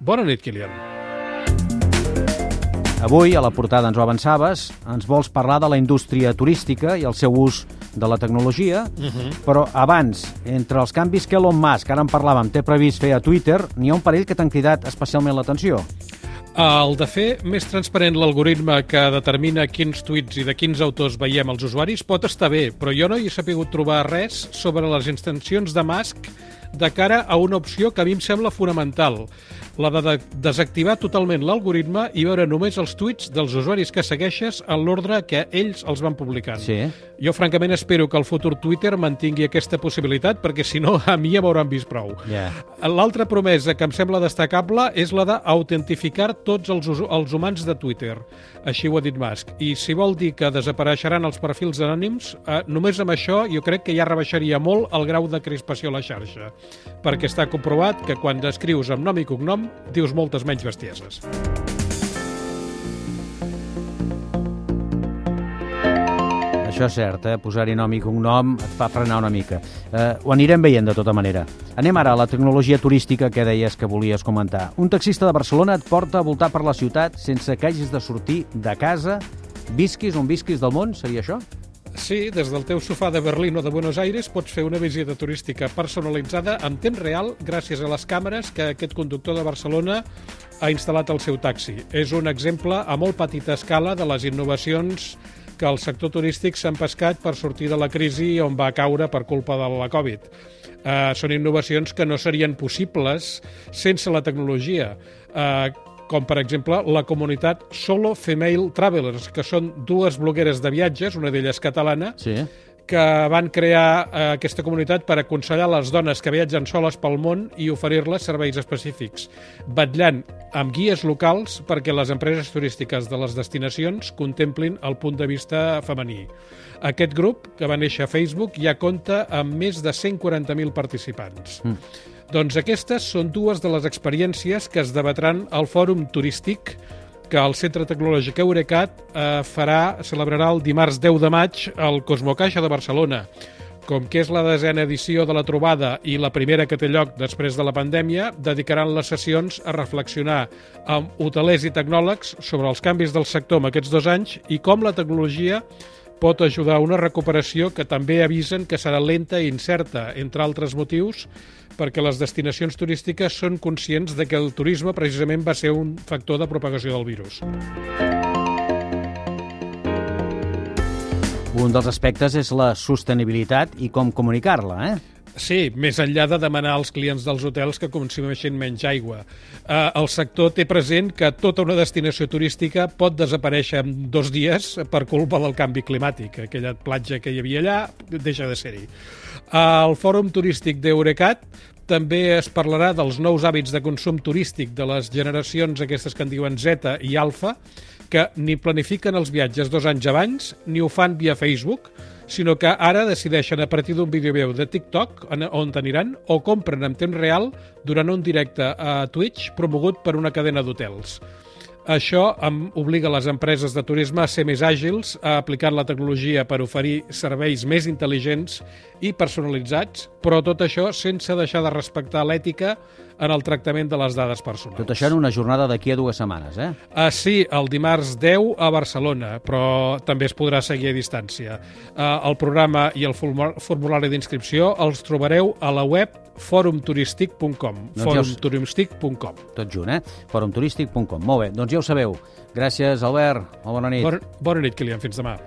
Bona nit, Kilian. Avui, a la portada ens ho avançaves, ens vols parlar de la indústria turística i el seu ús de la tecnologia, uh -huh. però abans, entre els canvis que Elon Musk, ara en parlàvem, té previst fer a Twitter, n'hi ha un parell que t'han cridat especialment l'atenció. El de fer més transparent l'algoritme que determina quins tuits i de quins autors veiem els usuaris pot estar bé, però jo no hi he sapigut trobar res sobre les intencions de Musk de cara a una opció que a mi em sembla fonamental, la de desactivar totalment l'algoritme i veure només els tuits dels usuaris que segueixes en l'ordre que ells els van publicant. Sí. Jo, francament, espero que el futur Twitter mantingui aquesta possibilitat, perquè si no, a mi ja m'hauran vist prou. Yeah. L'altra promesa que em sembla destacable és la d'autentificar tots els, els humans de Twitter. Així ho ha dit Musk. I si vol dir que desapareixeran els perfils anònims, eh, només amb això jo crec que ja rebaixaria molt el grau de crispació a la xarxa, perquè està comprovat que quan escrius amb nom i cognom dius moltes menys bestieses. Això és cert, eh? posar-hi nom i cognom et fa frenar una mica. Eh, ho anirem veient de tota manera. Anem ara a la tecnologia turística que deies que volies comentar. Un taxista de Barcelona et porta a voltar per la ciutat sense que hagis de sortir de casa, visquis on visquis del món, seria això? Sí, des del teu sofà de Berlín o de Buenos Aires pots fer una visita turística personalitzada en temps real gràcies a les càmeres que aquest conductor de Barcelona ha instal·lat al seu taxi. És un exemple a molt petita escala de les innovacions que el sector turístic s'han pescat per sortir de la crisi on va caure per culpa de la Covid. Uh, són innovacions que no serien possibles sense la tecnologia. Uh, com per exemple la comunitat Solo Female Travelers, que són dues blogueres de viatges, una d'elles catalana, sí que van crear eh, aquesta comunitat per aconsellar les dones que viatgen soles pel món i oferir-les serveis específics, vetllant amb guies locals perquè les empreses turístiques de les destinacions contemplin el punt de vista femení. Aquest grup, que va néixer a Facebook, ja compta amb més de 140.000 participants. Mm. Doncs aquestes són dues de les experiències que es debatran al Fòrum Turístic que el Centre Tecnològic Eurecat eh, farà, celebrarà el dimarts 10 de maig al Cosmocaixa de Barcelona. Com que és la desena edició de la trobada i la primera que té lloc després de la pandèmia, dedicaran les sessions a reflexionar amb hotelers i tecnòlegs sobre els canvis del sector en aquests dos anys i com la tecnologia pot ajudar a una recuperació que també avisen que serà lenta i incerta, entre altres motius, perquè les destinacions turístiques són conscients de que el turisme precisament va ser un factor de propagació del virus. Un dels aspectes és la sostenibilitat i com comunicar-la, eh? Sí, més enllà de demanar als clients dels hotels que consumeixin menys aigua. Eh, el sector té present que tota una destinació turística pot desaparèixer en dos dies per culpa del canvi climàtic. Aquella platja que hi havia allà deixa de ser-hi. Al Fòrum Turístic d'Eurecat també es parlarà dels nous hàbits de consum turístic de les generacions aquestes que en diuen Z i Alfa, que ni planifiquen els viatges dos anys abans, ni ho fan via Facebook, sinó que ara decideixen a partir d'un vídeo de TikTok on t'aniran o compren en temps real durant un directe a Twitch promogut per una cadena d'hotels. Això obliga les empreses de turisme a ser més àgils, a aplicar la tecnologia per oferir serveis més intel·ligents i personalitzats, però tot això sense deixar de respectar l'ètica en el tractament de les dades personals. Tot això en una jornada d'aquí a dues setmanes, eh? Uh, sí, el dimarts 10 a Barcelona, però també es podrà seguir a distància. Uh, el programa i el formulari d'inscripció els trobareu a la web forumturístic.com doncs forumturístic.com Tot junt, eh? forumturístic.com Molt bé, doncs ja ho sabeu. Gràcies, Albert. Molt bona nit. Bona, bona nit, Kilian. Fins demà.